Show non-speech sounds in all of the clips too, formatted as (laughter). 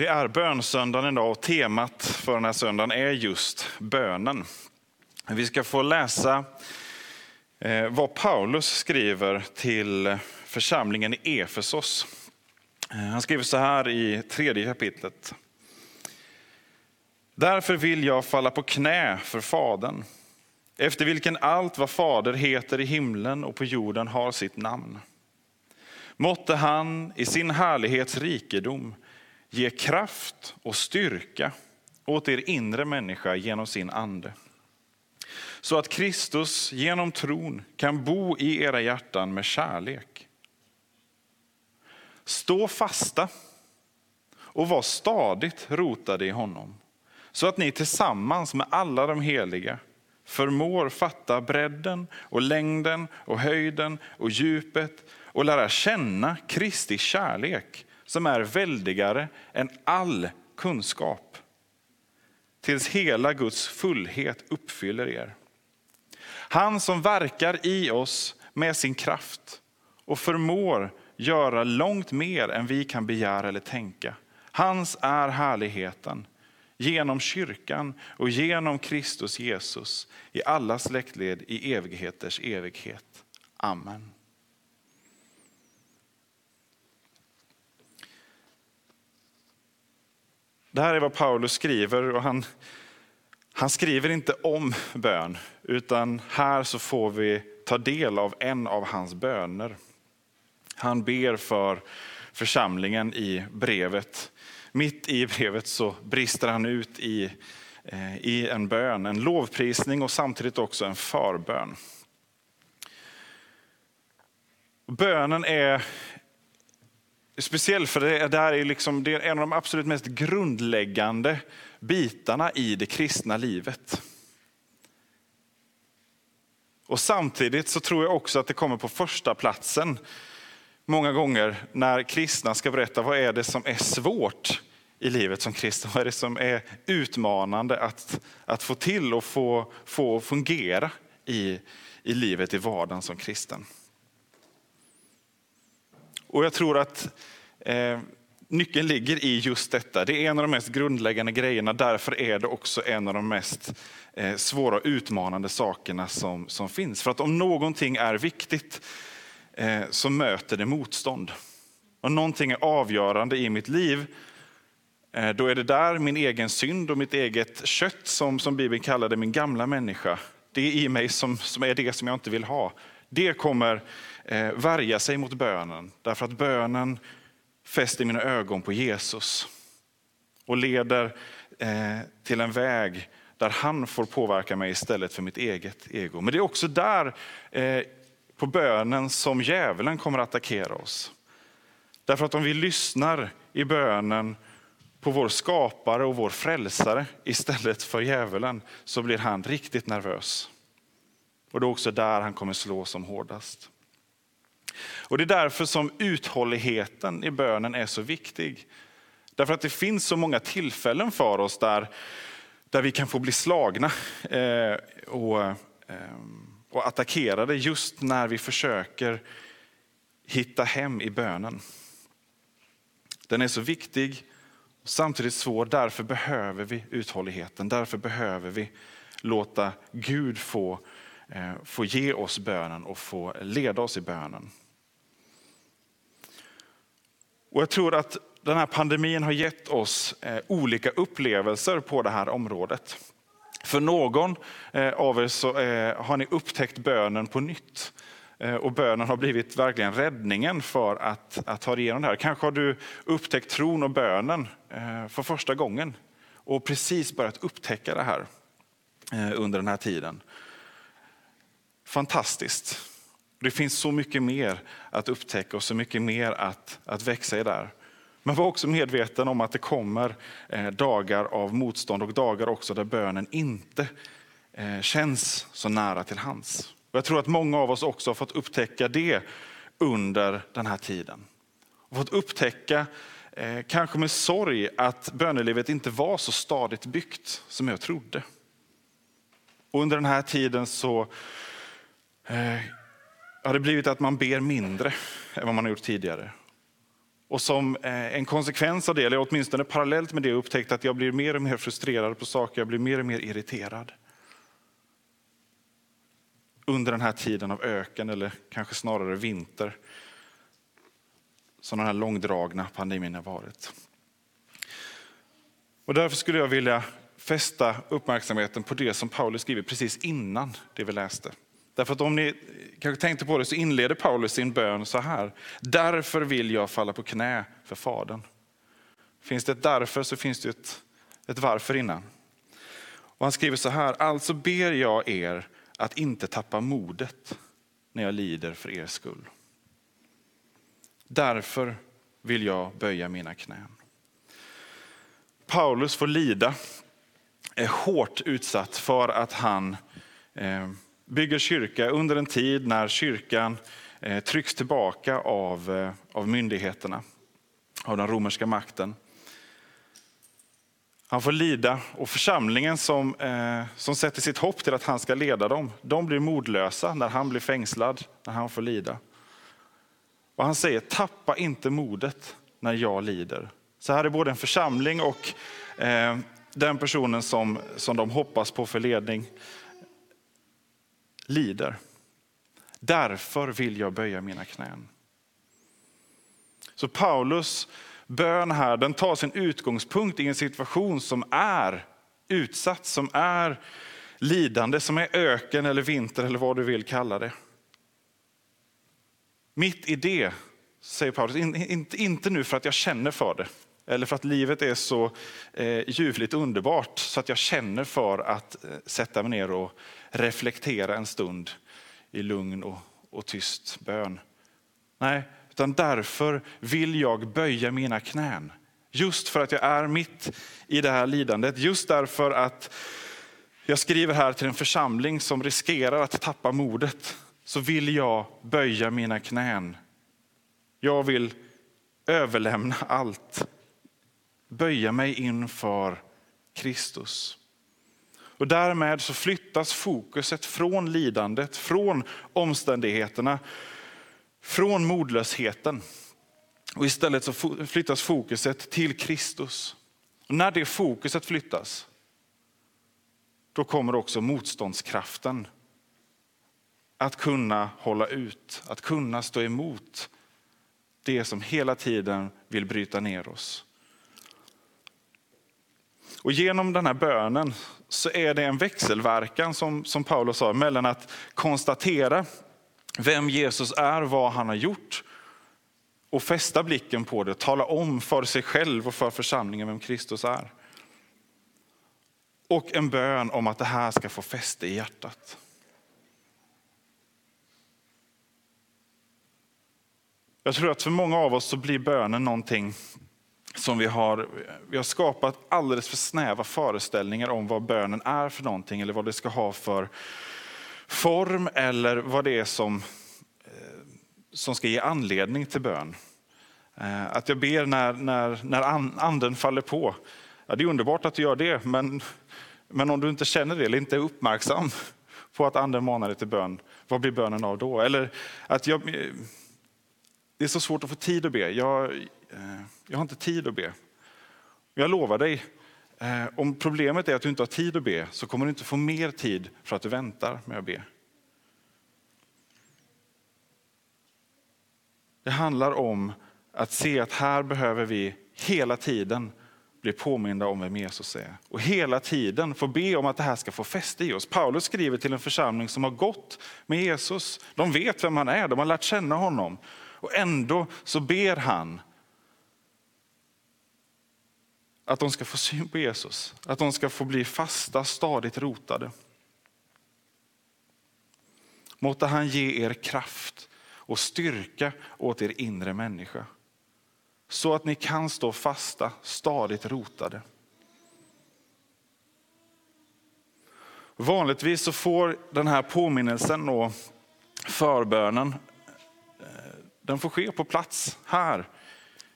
Det är bönsöndagen idag och temat för den här söndagen är just bönen. Vi ska få läsa eh, vad Paulus skriver till församlingen i Efesos. Eh, han skriver så här i tredje kapitlet. Därför vill jag falla på knä för Fadern, efter vilken allt vad Fader heter i himlen och på jorden har sitt namn. Måtte han i sin härlighets rikedom ge kraft och styrka åt er inre människa genom sin ande. Så att Kristus genom tron kan bo i era hjärtan med kärlek. Stå fasta och var stadigt rotade i honom. Så att ni tillsammans med alla de heliga förmår fatta bredden och längden och höjden och djupet och lära känna Kristi kärlek som är väldigare än all kunskap. Tills hela Guds fullhet uppfyller er. Han som verkar i oss med sin kraft och förmår göra långt mer än vi kan begära eller tänka. Hans är härligheten genom kyrkan och genom Kristus Jesus i alla släktled i evigheters evighet. Amen. Det här är vad Paulus skriver och han, han skriver inte om bön, utan här så får vi ta del av en av hans böner. Han ber för församlingen i brevet. Mitt i brevet så brister han ut i, eh, i en bön, en lovprisning och samtidigt också en förbön. Bönen är speciell för det, där är liksom, det är en av de absolut mest grundläggande bitarna i det kristna livet. Och samtidigt så tror jag också att det kommer på första platsen många gånger när kristna ska berätta vad är det som är svårt i livet som kristen. Vad är det som är utmanande att, att få till och få, få fungera i, i livet i vardagen som kristen. Och jag tror att eh, nyckeln ligger i just detta. Det är en av de mest grundläggande grejerna. Därför är det också en av de mest eh, svåra och utmanande sakerna som, som finns. För att om någonting är viktigt eh, så möter det motstånd. Om någonting är avgörande i mitt liv eh, då är det där min egen synd och mitt eget kött, som, som Bibeln kallar det, min gamla människa. Det är i mig som, som är det som jag inte vill ha. Det kommer eh, värja sig mot bönen, därför att bönen fäster mina ögon på Jesus och leder eh, till en väg där han får påverka mig istället för mitt eget ego. Men det är också där eh, på bönen som djävulen kommer att attackera oss. Därför att om vi lyssnar i bönen på vår skapare och vår frälsare istället för djävulen så blir han riktigt nervös. Och det är också där han kommer slå som hårdast. Och Det är därför som uthålligheten i bönen är så viktig. Därför att det finns så många tillfällen för oss där, där vi kan få bli slagna eh, och, eh, och attackerade just när vi försöker hitta hem i bönen. Den är så viktig och samtidigt svår. Därför behöver vi uthålligheten. Därför behöver vi låta Gud få, eh, få ge oss bönen och få leda oss i bönen. Och jag tror att den här pandemin har gett oss eh, olika upplevelser på det här området. För någon eh, av er så eh, har ni upptäckt bönen på nytt. Och bönen har blivit verkligen räddningen för att, att ta igenom det här. Kanske har du upptäckt tron och bönen för första gången och precis börjat upptäcka det här under den här tiden. Fantastiskt. Det finns så mycket mer att upptäcka och så mycket mer att, att växa i där. Men var också medveten om att det kommer eh, dagar av motstånd och dagar också där bönen inte eh, känns så nära till hands. Och jag tror att många av oss också har fått upptäcka det under den här tiden. Och fått upptäcka, eh, kanske med sorg, att bönelivet inte var så stadigt byggt som jag trodde. Och under den här tiden så har det blivit att man ber mindre än vad man har gjort tidigare. Och som eh, en konsekvens av det, eller åtminstone parallellt med det, upptäckt att jag blir mer och mer frustrerad på saker, jag blir mer och mer irriterad. Under den här tiden av öken, eller kanske snarare vinter, som den här långdragna pandemin har varit. Och därför skulle jag vilja fästa uppmärksamheten på det som Paulus skriver precis innan det vi läste. Därför att om ni kanske tänkte på det så inleder Paulus sin bön så här. Därför vill jag falla på knä för Fadern. Finns det ett därför så finns det ett, ett varför innan. Och han skriver så här. Alltså ber jag er att inte tappa modet när jag lider för er skull. Därför vill jag böja mina knän. Paulus får lida, är hårt utsatt för att han eh, bygger kyrka under en tid när kyrkan eh, trycks tillbaka av, eh, av myndigheterna, av den romerska makten. Han får lida och församlingen som, eh, som sätter sitt hopp till att han ska leda dem, de blir modlösa när han blir fängslad, när han får lida. Och han säger, tappa inte modet när jag lider. Så här är både en församling och eh, den personen som, som de hoppas på för ledning lider. Därför vill jag böja mina knän. Så Paulus bön här den tar sin utgångspunkt i en situation som är utsatt, som är lidande, som är öken eller vinter eller vad du vill kalla det. Mitt i det, säger Paulus, inte nu för att jag känner för det, eller för att livet är så eh, ljuvligt underbart så att jag känner för att eh, sätta mig ner och reflektera en stund i lugn och, och tyst bön. Nej, utan därför vill jag böja mina knän. Just för att jag är mitt i det här lidandet. Just därför att jag skriver här till en församling som riskerar att tappa modet. Så vill jag böja mina knän. Jag vill överlämna allt böja mig inför Kristus. Och därmed så flyttas fokuset från lidandet, från omständigheterna, från modlösheten. Och istället så flyttas fokuset till Kristus. Och när det fokuset flyttas, då kommer också motståndskraften att kunna hålla ut, att kunna stå emot det som hela tiden vill bryta ner oss. Och genom den här bönen så är det en växelverkan som, som Paulus sa mellan att konstatera vem Jesus är, vad han har gjort och fästa blicken på det, tala om för sig själv och för församlingen vem Kristus är. Och en bön om att det här ska få fäste i hjärtat. Jag tror att för många av oss så blir bönen någonting som vi har, vi har skapat alldeles för snäva föreställningar om vad bönen är för någonting eller vad det ska ha för form eller vad det är som, eh, som ska ge anledning till bön. Eh, att jag ber när, när, när anden faller på. Ja, det är underbart att du gör det, men, men om du inte känner det eller inte är uppmärksam på att anden manar dig till bön, vad blir bönen av då? Eller att jag, eh, det är så svårt att få tid att be. Jag, Eh, jag har inte tid att be. Jag lovar dig, eh, om problemet är att du inte har tid att be så kommer du inte få mer tid för att du väntar med att be. Det handlar om att se att här behöver vi hela tiden bli påminda om vem Jesus är. Och hela tiden få be om att det här ska få fäste i oss. Paulus skriver till en församling som har gått med Jesus. De vet vem han är, de har lärt känna honom. Och ändå så ber han att de ska få syn på Jesus, att de ska få bli fasta, stadigt rotade. Måtte han ge er kraft och styrka åt er inre människa så att ni kan stå fasta, stadigt rotade. Vanligtvis så får den här påminnelsen och förbönen eh, den får ske på plats här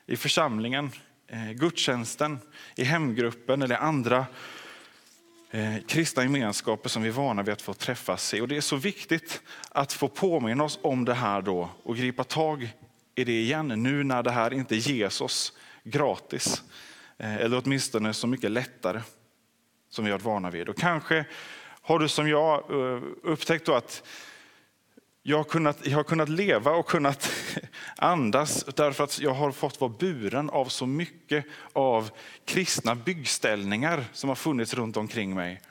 i församlingen, Eh, gudstjänsten, i hemgruppen eller andra eh, kristna gemenskaper som vi är vana vid att få träffas i. Och det är så viktigt att få påminna oss om det här då och gripa tag i det igen nu när det här inte ges oss gratis. Eh, eller åtminstone så mycket lättare som vi har varit vana vid. Och kanske har du som jag upptäckt att jag har, kunnat, jag har kunnat leva och kunnat (laughs) andas därför att jag har fått vara buren av så mycket av kristna byggställningar som har funnits runt omkring mig.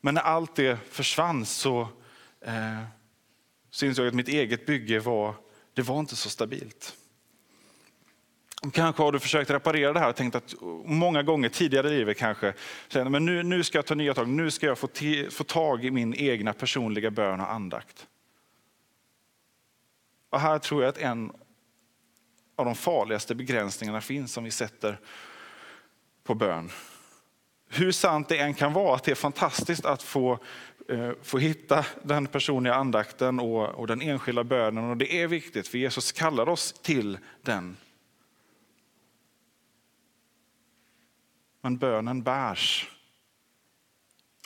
Men när allt det försvann så eh, syns jag att mitt eget bygge var, det var inte så stabilt. Kanske har du försökt reparera det här och tänkt att oh, många gånger tidigare i livet kanske, men nu, nu ska jag ta nya tag, nu ska jag få, få tag i min egna personliga bön och andakt. Och här tror jag att en av de farligaste begränsningarna finns som vi sätter på bön. Hur sant det än kan vara att det är fantastiskt att få, eh, få hitta den personliga andakten och, och den enskilda bönen. Och det är viktigt för Jesus kallar oss till den. Men bönen bärs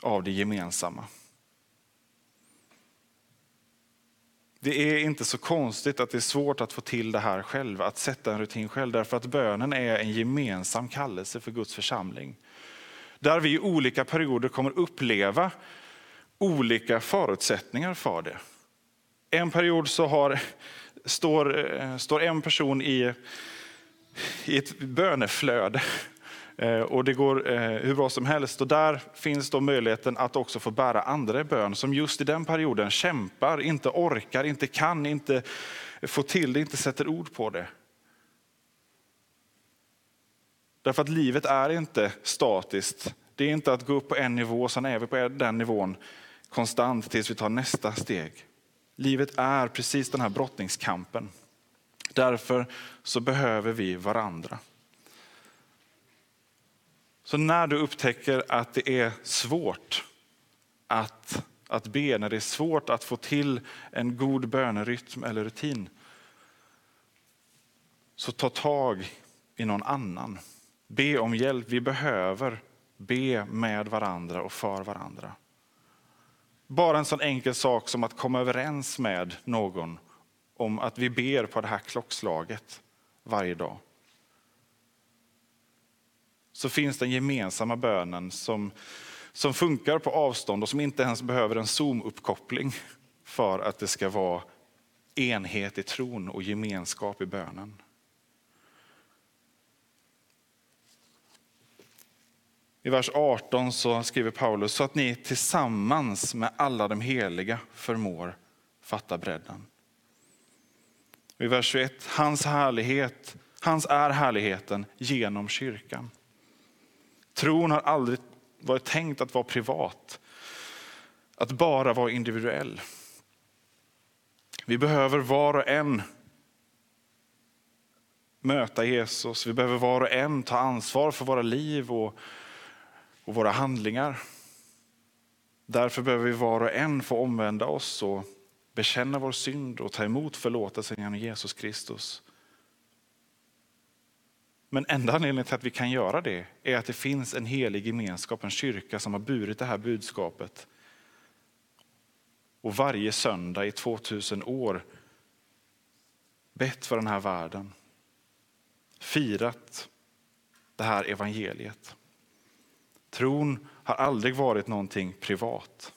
av det gemensamma. Det är inte så konstigt att det är svårt att få till det här själv, att sätta en rutin själv, därför att bönen är en gemensam kallelse för Guds församling. Där vi i olika perioder kommer uppleva olika förutsättningar för det. En period så har, står, eh, står en person i, i ett böneflöde Eh, och det går eh, hur bra som helst. Och där finns då möjligheten att också få bära andra i bön som just i den perioden kämpar, inte orkar, inte kan, inte får till det, inte sätter ord på det. Därför att livet är inte statiskt. Det är inte att gå upp på en nivå, sen är vi på den nivån konstant tills vi tar nästa steg. Livet är precis den här brottningskampen. Därför så behöver vi varandra. Så när du upptäcker att det är svårt att, att be, när det är svårt att få till en god bönerytm eller rutin, så ta tag i någon annan. Be om hjälp. Vi behöver be med varandra och för varandra. Bara en sån enkel sak som att komma överens med någon om att vi ber på det här klockslaget varje dag så finns den gemensamma bönen som, som funkar på avstånd och som inte ens behöver en Zoom-uppkoppling för att det ska vara enhet i tron och gemenskap i bönen. I vers 18 så skriver Paulus så att ni tillsammans med alla de heliga förmår fatta bredden. I vers 21, hans härlighet, hans är härligheten genom kyrkan. Tron har aldrig varit tänkt att vara privat, att bara vara individuell. Vi behöver var och en möta Jesus. Vi behöver var och en ta ansvar för våra liv och, och våra handlingar. Därför behöver vi var och en få omvända oss och bekänna vår synd och ta emot förlåtelsen genom Jesus Kristus. Men enda anledningen till att vi kan göra det är att det finns en helig gemenskap, en kyrka som har burit det här budskapet. Och varje söndag i 2000 år bett för den här världen. Firat det här evangeliet. Tron har aldrig varit någonting privat.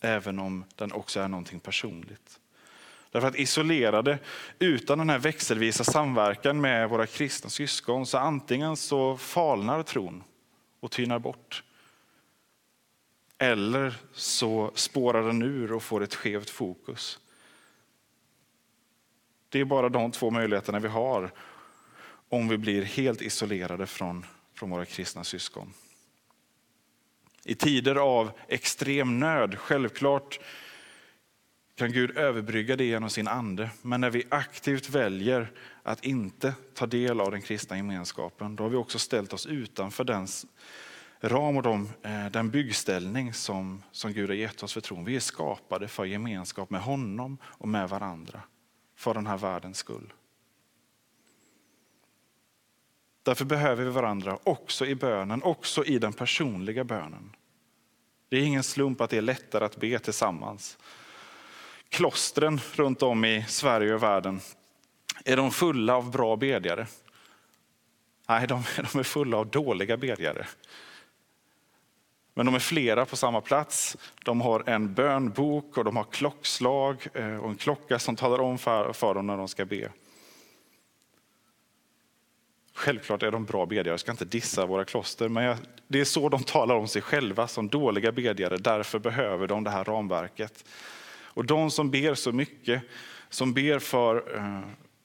Även om den också är någonting personligt. Därför att isolerade, utan den här växelvisa samverkan med våra kristna syskon, så antingen så falnar tron och tynar bort. Eller så spårar den ur och får ett skevt fokus. Det är bara de två möjligheterna vi har om vi blir helt isolerade från, från våra kristna syskon. I tider av extrem nöd, självklart kan Gud överbrygga det genom sin ande. Men när vi aktivt väljer att inte ta del av den kristna gemenskapen, då har vi också ställt oss utanför den ram och de, eh, den byggställning som, som Gud har gett oss för tron. Vi är skapade för gemenskap med honom och med varandra, för den här världens skull. Därför behöver vi varandra också i bönen, också i den personliga bönen. Det är ingen slump att det är lättare att be tillsammans. Klostren runt om i Sverige och världen, är de fulla av bra bedjare? Nej, de, (laughs) de är fulla av dåliga bedjare. Men de är flera på samma plats. De har en bönbok och de har klockslag eh, och en klocka som talar om för, för dem när de ska be. Självklart är de bra bedjare, jag ska inte dissa våra kloster, men jag, det är så de talar om sig själva som dåliga bedjare. Därför behöver de det här ramverket. Och de som ber så mycket, som ber för, eh,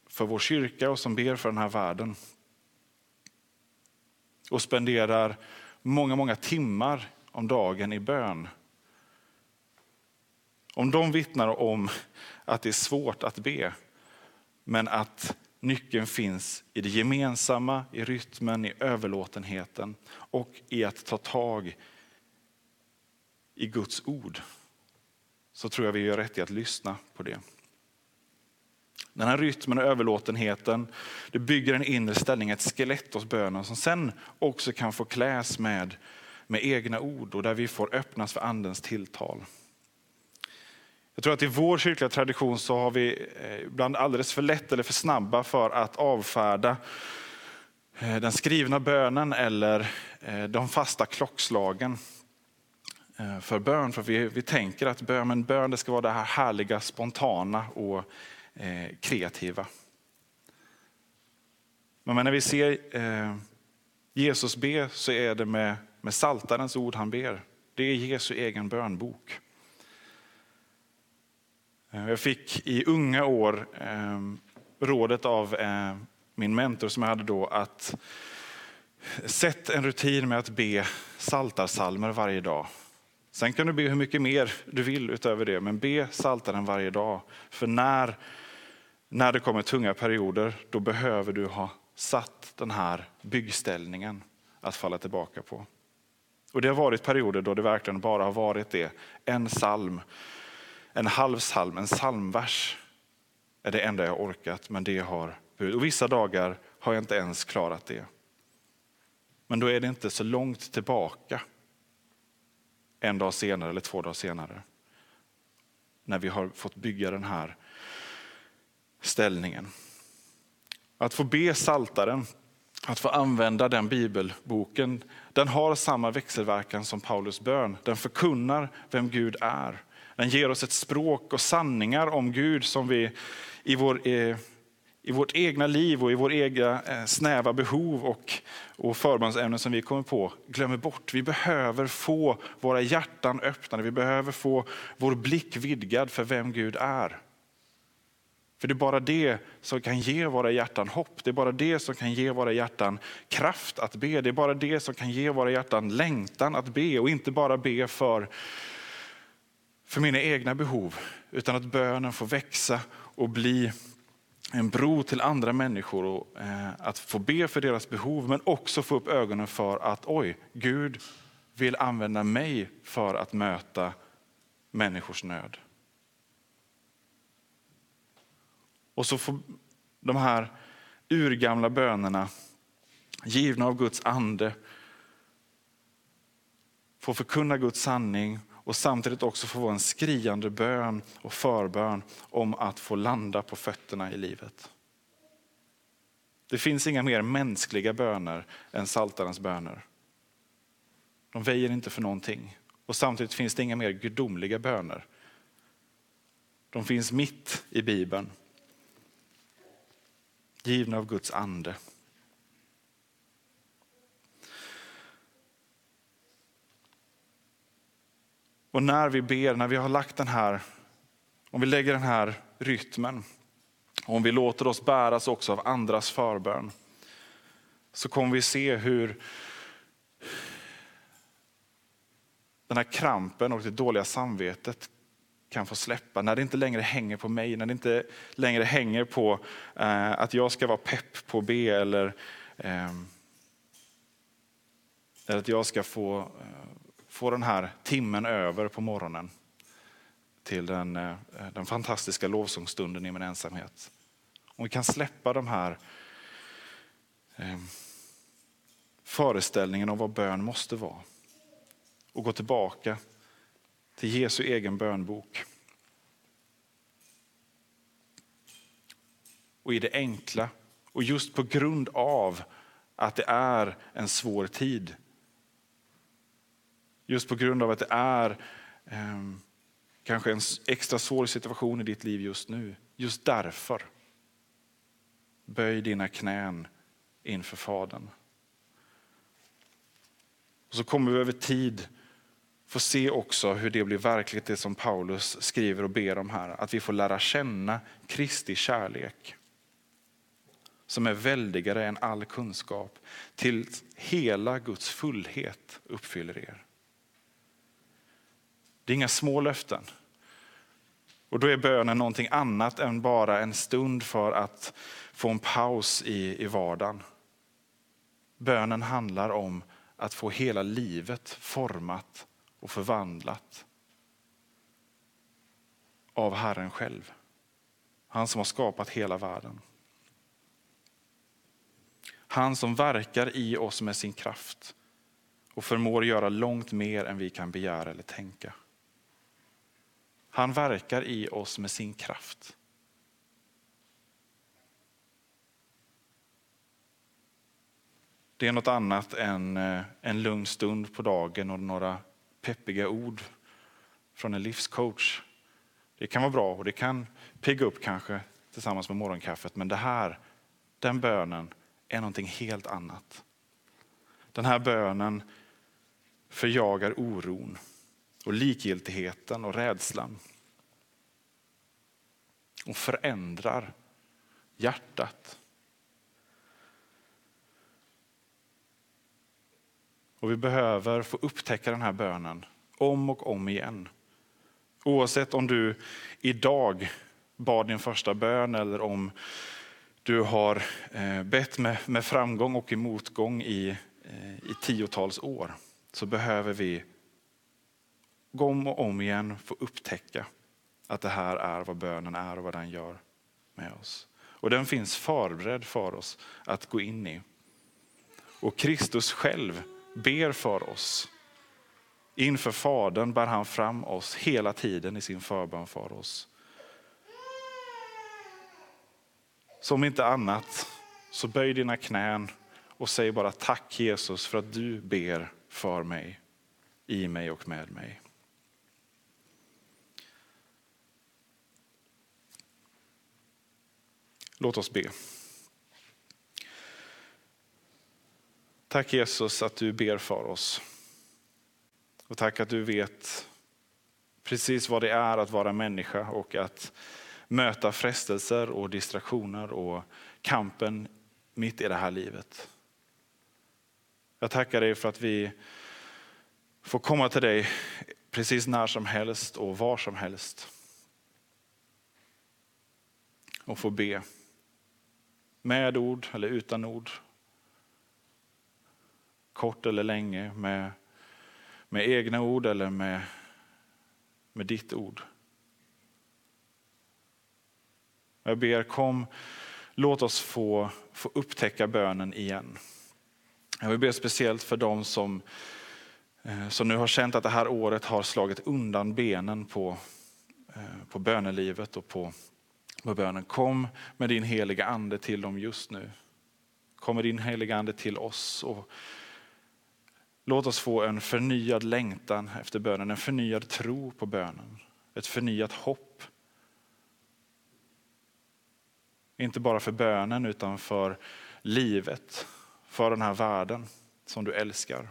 för vår kyrka och som ber för den här världen och spenderar många, många timmar om dagen i bön. Om de vittnar om att det är svårt att be, men att nyckeln finns i det gemensamma, i rytmen, i överlåtenheten och i att ta tag i Guds ord. Så tror jag vi gör rätt i att lyssna på det. Den här rytmen och överlåtenheten det bygger en inre ställning, ett skelett hos bönen som sen också kan få kläs med med egna ord och där vi får öppnas för andens tilltal. Jag tror att i vår kyrkliga tradition så har vi eh, ibland alldeles för lätt eller för snabba för att avfärda eh, den skrivna bönen eller eh, de fasta klockslagen Eh, för bön. För vi, vi tänker att bön, men bön det ska vara det här härliga, spontana och eh, kreativa. Men när vi ser eh, Jesus be så är det med med saltarens ord han ber. Det är Jesu egen bönbok. Jag fick i unga år eh, rådet av eh, min mentor som jag hade då att sätt en rutin med att be saltarsalmer varje dag. Sen kan du be hur mycket mer du vill utöver det, men be saltaren varje dag. För när, när det kommer tunga perioder, då behöver du ha satt den här byggställningen att falla tillbaka på. Och Det har varit perioder då det verkligen bara har varit det. En psalm, en halv psalm, en psalmvers är det enda jag orkat, men det har Och vissa dagar har jag inte ens klarat det. Men då är det inte så långt tillbaka, en dag senare eller två dagar senare, när vi har fått bygga den här ställningen. Att få be saltaren att få använda den bibelboken, den har samma växelverkan som Paulus bön. Den förkunnar vem Gud är. Den ger oss ett språk och sanningar om Gud som vi i, vår, eh, i vårt egna liv och i våra egna eh, snäva behov och, och förbandsämnen som vi kommer på glömmer bort. Vi behöver få våra hjärtan öppnade, vi behöver få vår blick vidgad för vem Gud är. För det är bara det som kan ge våra hjärtan hopp. Det är bara det som kan ge våra hjärtan kraft att be. Det är bara det som kan ge våra hjärtan längtan att be och inte bara be för, för mina egna behov. Utan att bönen får växa och bli en bro till andra människor och eh, att få be för deras behov men också få upp ögonen för att oj, Gud vill använda mig för att möta människors nöd. Och så får de här urgamla bönerna, givna av Guds ande, få förkunna Guds sanning och samtidigt också få vara en skriande bön och förbön om att få landa på fötterna i livet. Det finns inga mer mänskliga böner än saltarens böner. De väjer inte för någonting. Och samtidigt finns det inga mer gudomliga böner. De finns mitt i Bibeln givna av Guds ande. Och när vi ber, när vi har lagt den här, om vi lägger den här rytmen, om vi låter oss bäras också av andras förbön, så kommer vi se hur den här krampen och det dåliga samvetet kan få släppa, när det inte längre hänger på mig, när det inte längre hänger på eh, att jag ska vara pepp på B eller, eh, eller att jag ska få, eh, få den här timmen över på morgonen till den, eh, den fantastiska lovsångsstunden i min ensamhet. Om vi kan släppa de här eh, föreställningen om vad bön måste vara och gå tillbaka till Jesu egen bönbok. Och i det enkla, och just på grund av att det är en svår tid. Just på grund av att det är eh, kanske en extra svår situation i ditt liv just nu. Just därför, böj dina knän inför Fadern. Och så kommer vi över tid få se också hur det blir verkligt det som Paulus skriver och ber om här. Att vi får lära känna Kristi kärlek som är väldigare än all kunskap till hela Guds fullhet uppfyller er. Det är inga små löften. Och då är bönen någonting annat än bara en stund för att få en paus i, i vardagen. Bönen handlar om att få hela livet format och förvandlat av Herren själv. Han som har skapat hela världen. Han som verkar i oss med sin kraft och förmår göra långt mer än vi kan begära eller tänka. Han verkar i oss med sin kraft. Det är något annat än eh, en lugn stund på dagen och några peppiga ord från en livscoach. Det kan vara bra och det kan pigga upp kanske tillsammans med morgonkaffet. Men det här, den bönen är någonting helt annat. Den här bönen förjagar oron och likgiltigheten och rädslan. Och förändrar hjärtat. Och vi behöver få upptäcka den här bönen om och om igen. Oavsett om du idag bad din första bön eller om du har eh, bett med, framgång och i motgång i, i tiotals år så behöver vi gång och om igen få upptäcka att det här är vad bönen är och vad den gör med oss. Och den finns förberedd för oss att gå in i. Och Kristus själv ber för oss. Inför Fadern bär han fram oss hela tiden i sin förbön för oss. Som inte annat, så böj dina knän och säg bara tack Jesus för att du ber för mig, i mig och med mig. Låt oss be. Tack Jesus att du ber för oss. Och tack att du vet precis vad det är att vara människa och att möta frestelser och distraktioner och kampen mitt i det här livet. Jag tackar dig för att vi får komma till dig precis när som helst och var som helst. Och få be. Med ord eller utan ord. Kort eller länge. Med, med egna ord eller med, med ditt ord. Jag ber, kom, låt oss få, få upptäcka bönen igen. Jag vill be speciellt för dem som, eh, som nu har känt att det här året har slagit undan benen på, eh, på bönelivet och på, med bönen. Kom med din heliga ande till dem just nu. Kom med din heliga ande till oss. Och låt oss få en förnyad längtan efter bönen, en förnyad tro på bönen. Ett förnyat hopp Inte bara för bönen utan för livet, för den här världen som du älskar.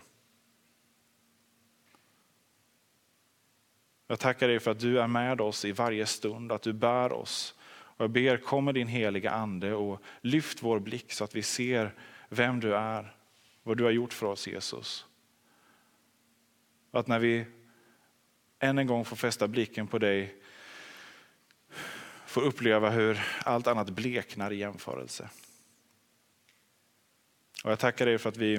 Jag tackar dig för att du är med oss i varje stund, att du bär oss. Och jag ber, kom med din heliga ande och lyft vår blick så att vi ser vem du är, vad du har gjort för oss Jesus. Att när vi än en gång får fästa blicken på dig får uppleva hur allt annat bleknar i jämförelse. Och jag tackar dig för att vi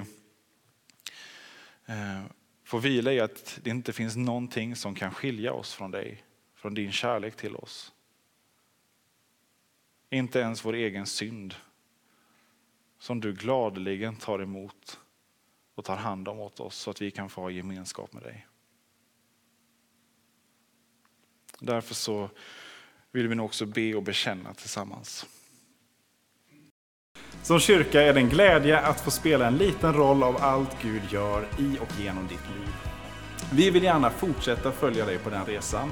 eh, får vila i att det inte finns någonting som kan skilja oss från dig, från din kärlek till oss. Inte ens vår egen synd som du gladeligen tar emot och tar hand om åt oss så att vi kan få ha gemenskap med dig. Därför så vill vi nu också be och bekänna tillsammans. Som kyrka är det en glädje att få spela en liten roll av allt Gud gör i och genom ditt liv. Vi vill gärna fortsätta följa dig på den resan.